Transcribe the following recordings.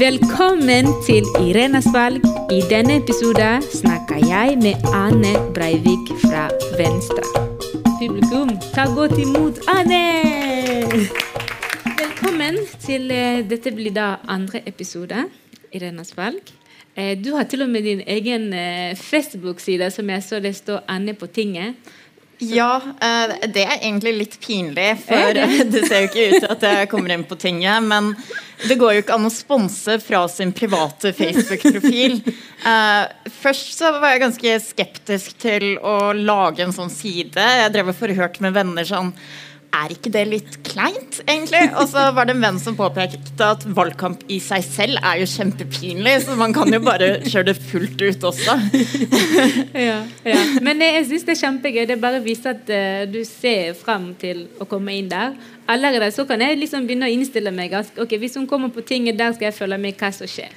Velkommen til Irenas valg. I denne episoden snakker jeg med Anne Breivik fra Venstre. Publikum, ta godt imot Anne! Velkommen til eh, Dette blir da andre episode Irenas valg. Eh, Du har til og med din egen eh, Facebook-side som jeg så det står Anne på tinget. Ja, eh, det er egentlig litt pinlig, for det? det ser jo ikke ut til at jeg kommer inn på tinget. Men det går jo ikke an å sponse fra sin private Facebook-profil. Eh, Først så var jeg ganske skeptisk til å lage en sånn side. Jeg drev og forhørte med venner sånn er ikke det litt kleint, egentlig? Og så var det en venn som påpekte at valgkamp i seg selv er jo kjempepinlig, så man kan jo bare kjøre det fullt ut også. Ja, ja. Men jeg syns det er kjempegøy. Det bare viser at eh, du ser fram til å komme inn der. Allerede så kan jeg liksom begynne å innstille meg. ok, Hvis hun kommer på tinget, der skal jeg følge med hva som skjer.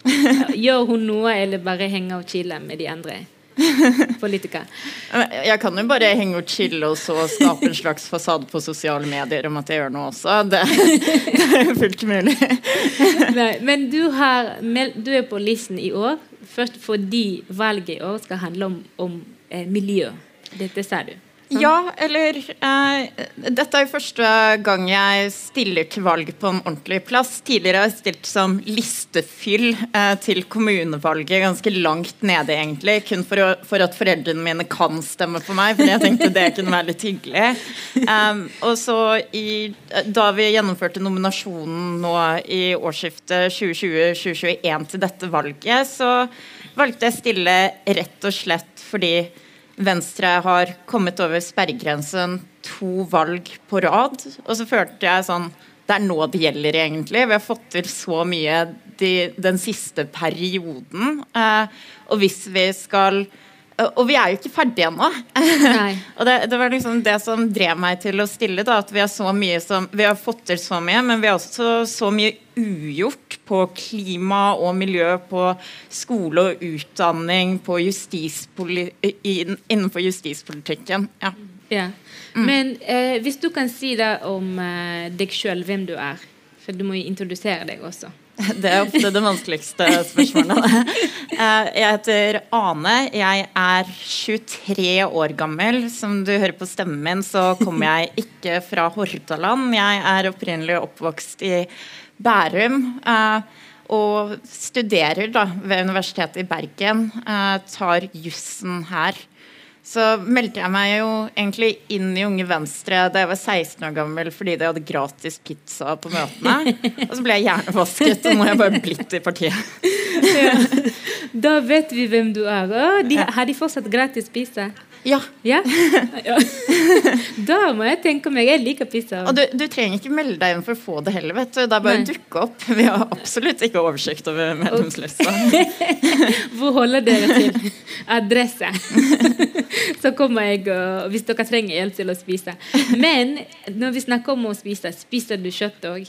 Gjør hun noe, eller bare henge og chille med de andre politikere? Jeg kan jo bare henge og chille og så skape en slags fasade på sosiale medier om at jeg gjør noe også. Det, det er fullt mulig. Nei, men du, har, du er på listen i år først fordi valget i år skal handle om, om eh, miljø. Dette sa du. Ja, eller eh, Dette er jo første gang jeg stiller til valg på en ordentlig plass. Tidligere har jeg stilt som listefyll eh, til kommunevalget, ganske langt nede egentlig. Kun for, å, for at foreldrene mine kan stemme på meg, for jeg tenkte det kunne være litt hyggelig. Um, og så i, Da vi gjennomførte nominasjonen nå i årsskiftet 2020-2021 til dette valget, så valgte jeg stille rett og slett fordi Venstre har kommet over sperregrensen to valg på rad. Og så følte jeg sånn Det er nå det gjelder, egentlig. Vi har fått til så mye de, den siste perioden. Eh, og hvis vi skal Og vi er jo ikke ferdige ennå. Og det, det var liksom det som drev meg til å stille. Da, at vi har så mye som Vi har fått til så mye, men vi har også så mye ugjort på klima og miljø, på skole og utdanning, innenfor justispolitikken. Ja. Ja. Men eh, hvis du kan si da om eh, deg sjøl, hvem du er. For du må jo introdusere deg også. Det er ofte det vanskeligste spørsmålet. Eh, Jeg heter Ane. Jeg er 23 år gammel. Som du hører på stemmen min, så kommer jeg ikke fra Hordaland. Jeg er opprinnelig oppvokst i Bærum. eh, Og studerer da ved Universitetet i Bergen. eh, Tar jussen her. Så meldte jeg meg jo egentlig inn i Unge Venstre da jeg var 16 år gammel fordi de hadde gratis pizza på møtene. Og så ble jeg hjernevasket, og nå har jeg bare blitt i partiet. Da vet vi hvem du er. De, har de fortsatt gratis pizza? Ja, Ja? Da må jeg tenke meg Jeg liker pizza. Og du, du trenger ikke melde deg inn for å få det heller, vet du. Det er bare Nei. å dukke opp. Vi har absolutt ikke oversikt over medlemslista. Hvor holder dere til? Adresse. Så kommer jeg og Hvis dere trenger hjelp til å spise. Men når vi snakker om å spise, spiser du kjøtt òg?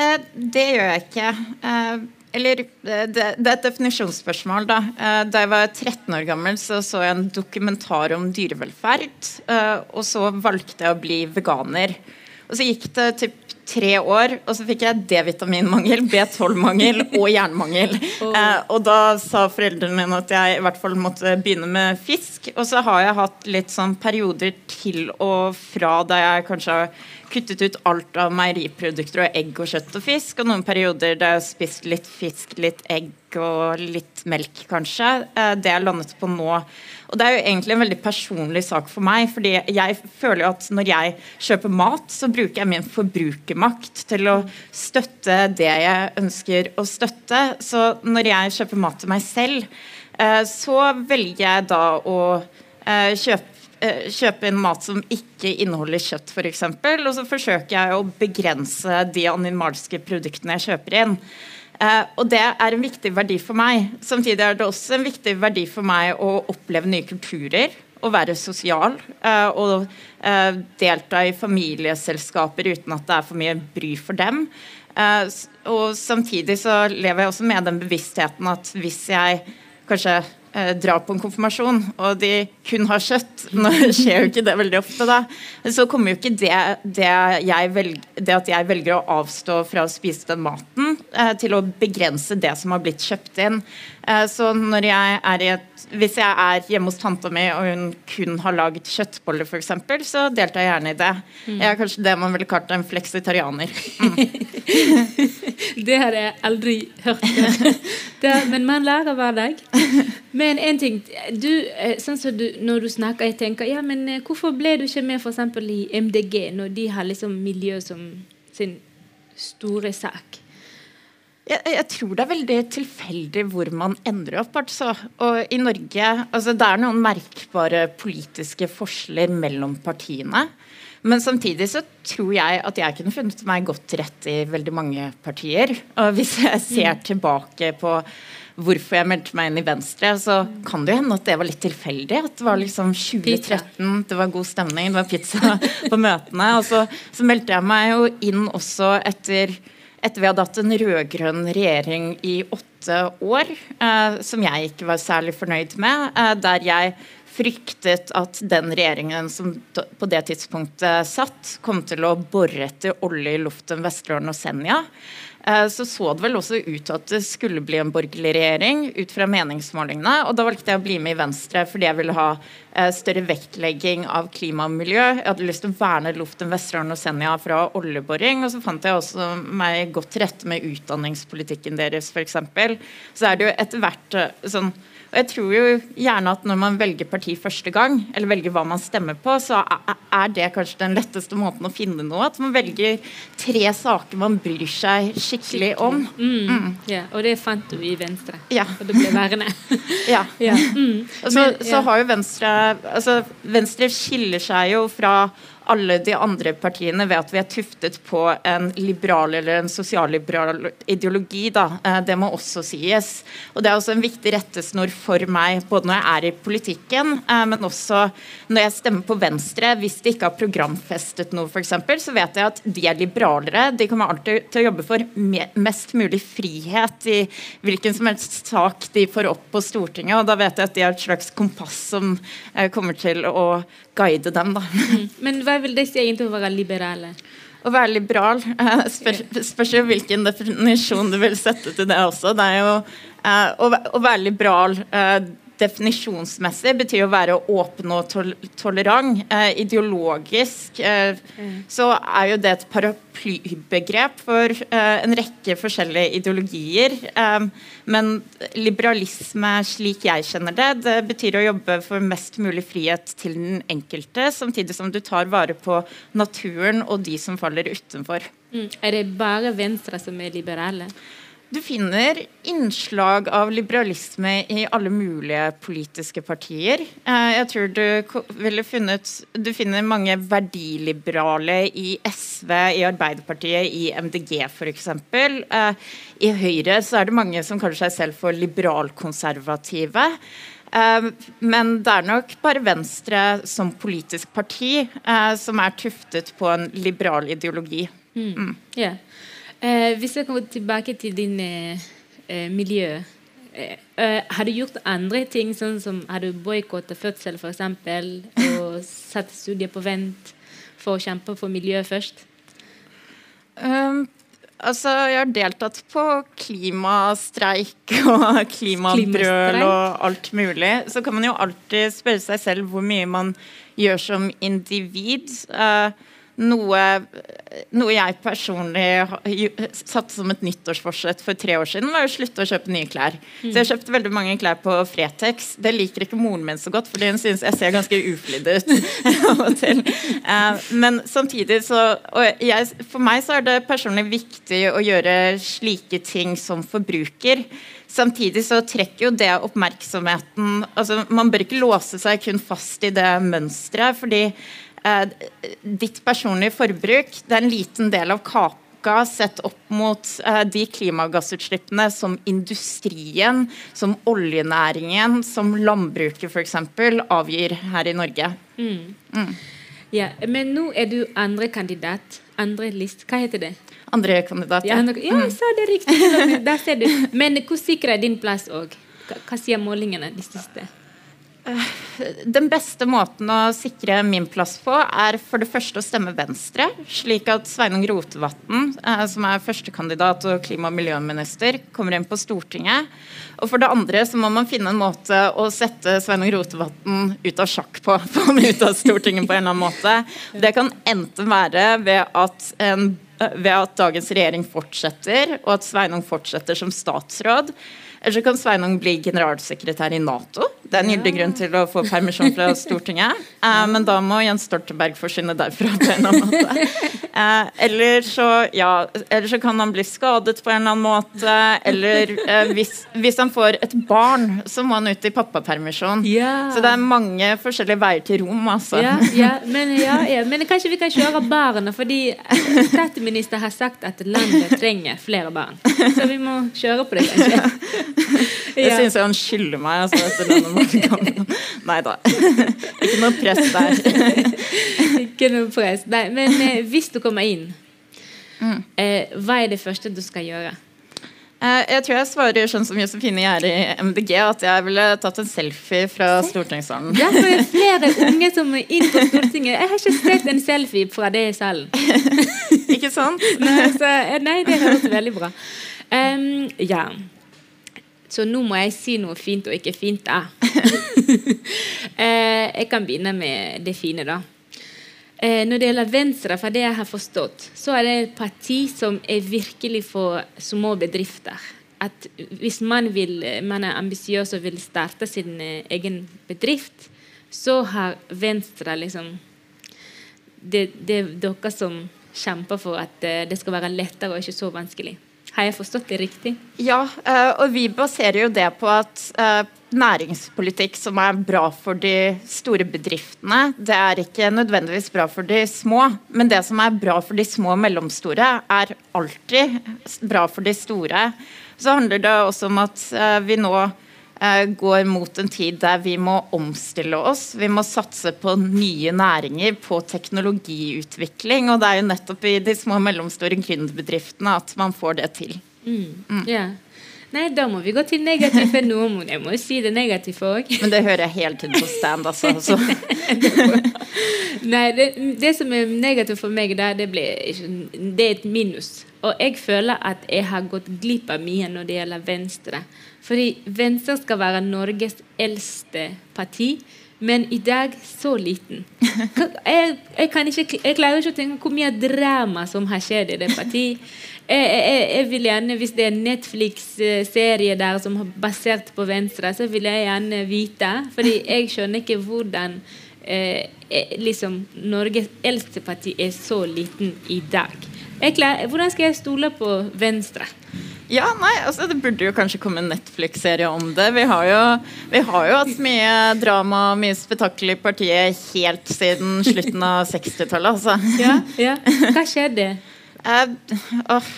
Eh, det gjør jeg ikke. Eh, eller eh, det, det er et definisjonsspørsmål, da. Eh, da jeg var 13 år gammel, så så jeg en dokumentar om dyrevelferd. Eh, og så valgte jeg å bli veganer. Og så gikk det typ tre år, og så fikk jeg D-vitaminmangel, B12-mangel og jernmangel. Eh, og da sa foreldrene mine at jeg i hvert fall måtte begynne med fisk. Og så har jeg hatt litt sånn perioder til og fra da jeg kanskje har kuttet ut alt av meieriprodukter og egg og kjøtt og fisk, og noen perioder der jeg har spist litt fisk, litt egg og litt melk, kanskje. Eh, Det jeg landet på nå. Og det er jo egentlig en veldig personlig sak for meg, fordi jeg føler jo at når jeg kjøper mat, så bruker jeg min forbrukermakt til å støtte det jeg ønsker å støtte. Så når jeg kjøper mat til meg selv, eh, så velger jeg da å eh, kjøpe eh, kjøpe inn mat som ikke inneholder kjøtt, f.eks. Og så forsøker jeg å begrense de animalske produktene jeg kjøper inn. Og det er en viktig verdi for meg. Samtidig er det også en viktig verdi for meg å oppleve nye kulturer. Å være sosial eh, og eh, delta i familieselskaper uten at det er for mye bry for dem. Eh, og samtidig så lever jeg også med den bevisstheten at hvis jeg kanskje drar på en konfirmasjon, og de kun har kjøtt Nå skjer jo ikke det veldig ofte, da. Så kommer jo ikke det, det, velger, det at jeg velger å avstå fra å spise den maten, eh, til å begrense det som har blitt kjøpt inn. Eh, så når jeg er i et hvis jeg er hjemme hos tanta mi og hun kun har laget kjøttboller, f.eks., så deltar jeg gjerne i det. Mm. Jeg er kanskje det man ville kalt en fleksitarianer. Mm. det har jeg aldri hørt. Det, men man lærer hver dag. Men en ting du, eh, sånn som du, Når du snakker, jeg tenker ja, men eh, hvorfor ble du ikke med f.eks. i MDG, når de har liksom miljø som sin store sak? Jeg, jeg, tror det er veldig tilfeldig hvor man ender opp. Altså. Og i Norge altså Det er noen merkbare politiske forskjeller mellom partiene. Men samtidig så tror jeg at jeg kunne funnet meg godt til rette i veldig mange partier. Og hvis jeg ser mm. tilbake på hvorfor jeg meldte meg inn i Venstre, så kan det jo hende at det var litt tilfeldig. At det var liksom 2013, det var god stemning, det var pizza på møtene. Og så, så meldte jeg meg jo inn også etter etter vi hadde hatt en rød-grønn regjering i åtte år, eh, som jeg ikke var særlig fornøyd med, eh, der jeg fryktet at den regjeringen som på det tidspunktet satt, kom til å bore etter olje i luften Vesterålen og Senja. Eh, så så det vel også ut til at det skulle bli en borgerlig regjering ut fra meningsmålingene. Og da valgte jeg å bli med i Venstre fordi jeg ville ha eh, større vektlegging av klima og miljø. Jeg hadde lyst til å verne luften Vesterålen og Senja fra oljeboring. Og så fant jeg også meg godt til rette med utdanningspolitikken deres, f.eks. Så er det jo etter hvert eh, sånn og jeg tror jo gjerne at når man velger parti første gang, eller velger hva man stemmer på, så er det kanskje den letteste måten å finne noe. At man velger tre saker man bryr seg skikkelig om. Mm. Mm. Ja, og det fant du i Venstre. Ja. Og det ble værende. ja. ja. Mm. Og så, så har jo Venstre altså Venstre skiller seg jo fra alle de andre partiene ved at vi er tuftet på en liberal eller en sosialliberal ideologi. Da. Eh, det må også sies. Og Det er også en viktig rettesnor for meg, både når jeg er i politikken, eh, men også når jeg stemmer på Venstre. Hvis de ikke har programfestet noe, f.eks., så vet jeg at de er liberalere. De kommer alltid til å jobbe for mest mulig frihet i hvilken som helst sak de får opp på Stortinget. Og da vet jeg at de har et slags kompass som eh, kommer til å guide dem. Da. Mm. Men hva vil det si egentlig å være liberale? Å være liberal spør, spørs jo hvilken definisjon du vil sette til det også. Det er jo eh, å, å, være liberal eh, definisjonsmessig betyr å være åpen og tol tolerant. Eh, ideologisk eh, mm. så er jo det et paraplybegrep for eh, en rekke forskjellige ideologier. Eh, men liberalisme slik jeg kjenner det, det betyr å jobbe for mest mulig frihet til den enkelte, samtidig som du tar vare på naturen og de som faller utenfor. Mm. Er det bare Venstre som er liberale? Du finner innslag av liberalisme i alle mulige politiske partier. Eh, jeg tror du ville funnet Du finner mange verdiliberale i SV, i Arbeiderpartiet, i MDG f.eks. Eh, I Høyre så er det mange som kaller seg selv for liberalkonservative. Eh, men det er nok bare Venstre som politisk parti som er tuftet på en liberal ideologi. Mm. Mm. Yeah. Eh, hvis jeg kommer tilbake til din eh, eh miljø eh, eh, Har du gjort andre ting, sånn som har du boikotta fødsel f.eks., og satt studiet på vent for å kjempe for miljøet først? Um, altså, jeg har deltatt på klimastreik og klimabrøl og alt mulig. Så kan man jo alltid spørre seg selv hvor mye man gjør som individ. Uh, noe, noe, jeg personlig satte som et nyttårsforsett for tre år siden, var å slutte å kjøpe nye klær. Mm. Så jeg kjøpte veldig mange klær på Fretex. Det liker ikke moren min så godt, fordi hun synes jeg ser ganske uflidd ut. Uh, men samtidig så Og jeg, for meg så er det personlig viktig å gjøre slike ting som forbruker. Samtidig så trekker jo det oppmerksomheten altså Man bør ikke låse seg kun fast i det mønsteret. fordi Eh, ditt personlige forbruk det er en liten del av kaka sett opp mot eh, de klimagassutslippene som industrien, som oljenæringen, som landbruket f.eks. avgir her i Norge. Mm. Mm. Ja, Men nå er du andre kandidat. Andre list. Hva heter det? Andre kandidat. Ja, ja jeg sa det riktig. Der ser du. Men hvor sikker er din plass òg? Hva sier målingene de siste? Den beste måten å sikre min plass på, er for det første å stemme Venstre, slik at Sveinung Rotevatn, eh, som er førstekandidat og klima- og miljøminister, kommer inn på Stortinget. Og for det andre så må man finne en måte å sette Sveinung Rotevatn ut av sjakk på. Få ham ut av Stortinget på en eller annen måte. Det kan enten være ved at en ved at dagens regjering fortsetter, og at Sveinung fortsetter som statsråd. Eller så kan Sveinung bli generalsekretær i Nato. Det er en gyldig grunn til å få permisjon fra Stortinget. Eh, men da må Jens Stoltenberg forsvinne derfra på en eller annen måte. Eh, eller, så, ja, eller så kan han bli skadet på en eller annen måte. Eller eh, hvis, hvis, han får et barn, så må han ut i pappapermisjon. Yeah. Så det er mange forskjellige veier til Rom, altså. Yeah, yeah. men, ja, men, kanskje vi kan kjøre barna, fordi statsminister har sagt at landet trenger flere barn. Så vi må kjøre på det, kanskje. Det ja. syns jeg han skylder meg. Altså, Nei da. Ikke noe press der. Ikke noe press. Nei, men eh, hvis du kommer inn, mm. eh, hva er det første du skal gjøre? Eh, jeg tror jeg svarer sånn som Josefine Gjerde i MDG, at jeg ville tatt en selfie fra stortingssalen. Ja, for det er flere unge som er inn på Stortinget. Jeg har ikke sett en selfie fra det i salen. ikke sant? Nei, så, eh, nei, det høres veldig bra um, Ja. Så nå må jeg si noe fint og ikke fint, da. eh, jeg kan begynne med det fine, da. Eh, når det gjelder Venstre, for det jeg har forstått, så er det et parti som er virkelig for små bedrifter. At hvis man, vil, man er ambisiøs og vil starte sin eh, egen bedrift, så har Venstre liksom Det, det er dere som kjemper for at eh, det skal være lettere og ikke så vanskelig. Har jeg forstått det riktig? Ja, eh, og vi baserer jo det på at eh, næringspolitikk som er bra for de store bedriftene, det er ikke nødvendigvis bra for de små. Men det som er bra for de små og mellomstore, er alltid bra for de store. Så handler det også om at eh, vi nå går mot en tid der vi må omstille oss. Vi må satse på nye næringer, på teknologiutvikling. Og det er jo nettopp i de små og mellomstore gründerbedriftene at man får det til. Mm. Mm. Yeah. Nei, da må vi gå til negativ for noen. Jeg må jo si det negative òg. Men det hører jeg hele tiden på stand, altså. Nei, det, det, som er negativt for meg, der, det, ble, det er et minus. Og jeg føler at jeg har gått glipp av mye når det gjelder Venstre. Fordi Venstre skal være Norges eldste parti, men i dag så liten. Jeg, jeg, ikke, jeg klarer ikke å tenke hvor mye drama som har skjedd i det partiet. Jeg, jeg, jeg, vil gjerne, Hvis det er en Netflix-serie der som er basert på Venstre, så vil jeg gjerne vite. Fordi jeg skjønner ikke hvordan eh, liksom Norges eldste parti er så liten i dag. Klarer, hvordan skal jeg stole på Venstre? Ja, nei, altså Det burde jo kanskje komme en Netflix-serie om det. Vi har, jo, vi har jo hatt mye drama og mye spetakkel i partiet helt siden slutten av 60-tallet. Altså. Ja, ja. Hva skjedde? Oh,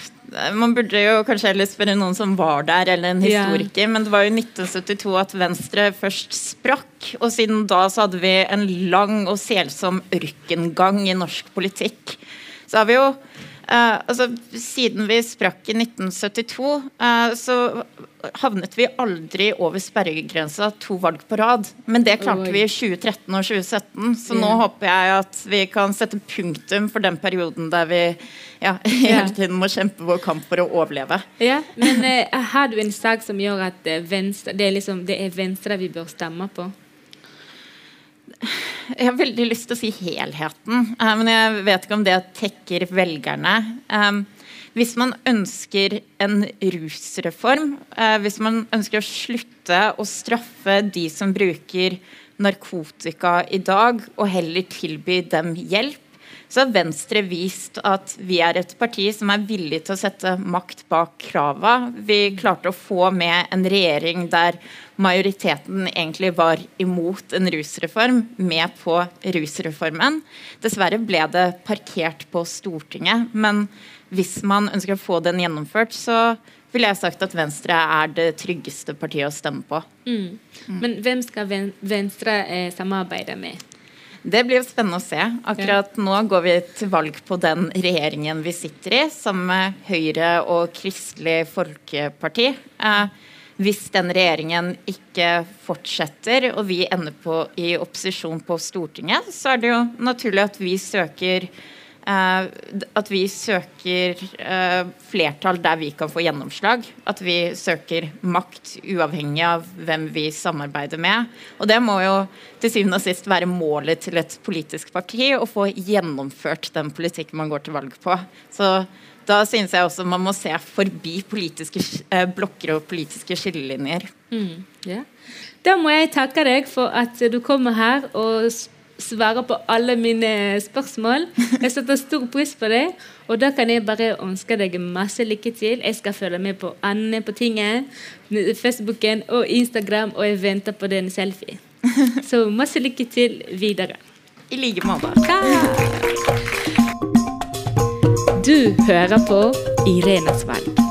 man burde jo kanskje heller spørre noen som var der, eller en historiker. Yeah. Men det var jo 1972 at Venstre først sprakk. Og siden da så hadde vi en lang og selsom ørkengang i norsk politikk. Så har vi jo Uh, altså, siden vi sprakk i 1972, uh, eh, så havnet vi aldri over sperregrensa to valg på rad. Men det klarte vi i 2013 og 2017, så yeah. nå håper jeg at vi kan sette punktum for den perioden der vi ja, hele tiden må kjempe vår kamp for å overleve. Ja, Men uh, har du en sak som gjør at venstre, det, er liksom, det er Venstre vi bør stemme på? Jeg har veldig lyst til å si helheten, eh, men jeg vet ikke om det tekker velgerne. Eh, hvis man ønsker en rusreform, eh, hvis man ønsker å slutte å straffe de som bruker narkotika i dag, og heller tilby dem hjelp, så har Venstre vist at vi er et parti som er villig til å sette makt bak krava. Vi klarte å få med en regjering der majoriteten egentlig var imot en rusreform, med på rusreformen. Dessverre ble det parkert på Stortinget. Men hvis man ønsker å få den gjennomført, så ville jeg sagt at Venstre er det tryggeste partiet å stemme på. Mm. Men hvem skal Venstre eh, samarbeide med? Det blir jo spennende å se. Akkurat nå går vi til valg på den regjeringen vi sitter i, sammen med Høyre og Kristelig Folkeparti. Eh, hvis den regjeringen ikke fortsetter, og vi ender på i opposisjon på Stortinget, så er det jo naturlig at vi søker at vi søker uh, flertall der vi kan få gjennomslag. At vi søker makt uavhengig av hvem vi samarbeider med. Og det må jo til syvende og sist være målet til et politisk parti, å få gjennomført den politikken man går til valg på. Så da synes jeg også man må se forbi politiske uh, blokker og politiske skillelinjer. Mm, yeah. Da må jeg takke deg for at du kommer her og svarer på alle mine spørsmål. Jeg setter stor pris på det. Og da kan jeg bare ønske deg masse lykke til. Jeg skal følge med på Anne på tinget, Facebooken og Instagram, og jeg venter på den selfie. Så masse lykke til videre. I like måte. Du hører på Irenes valg.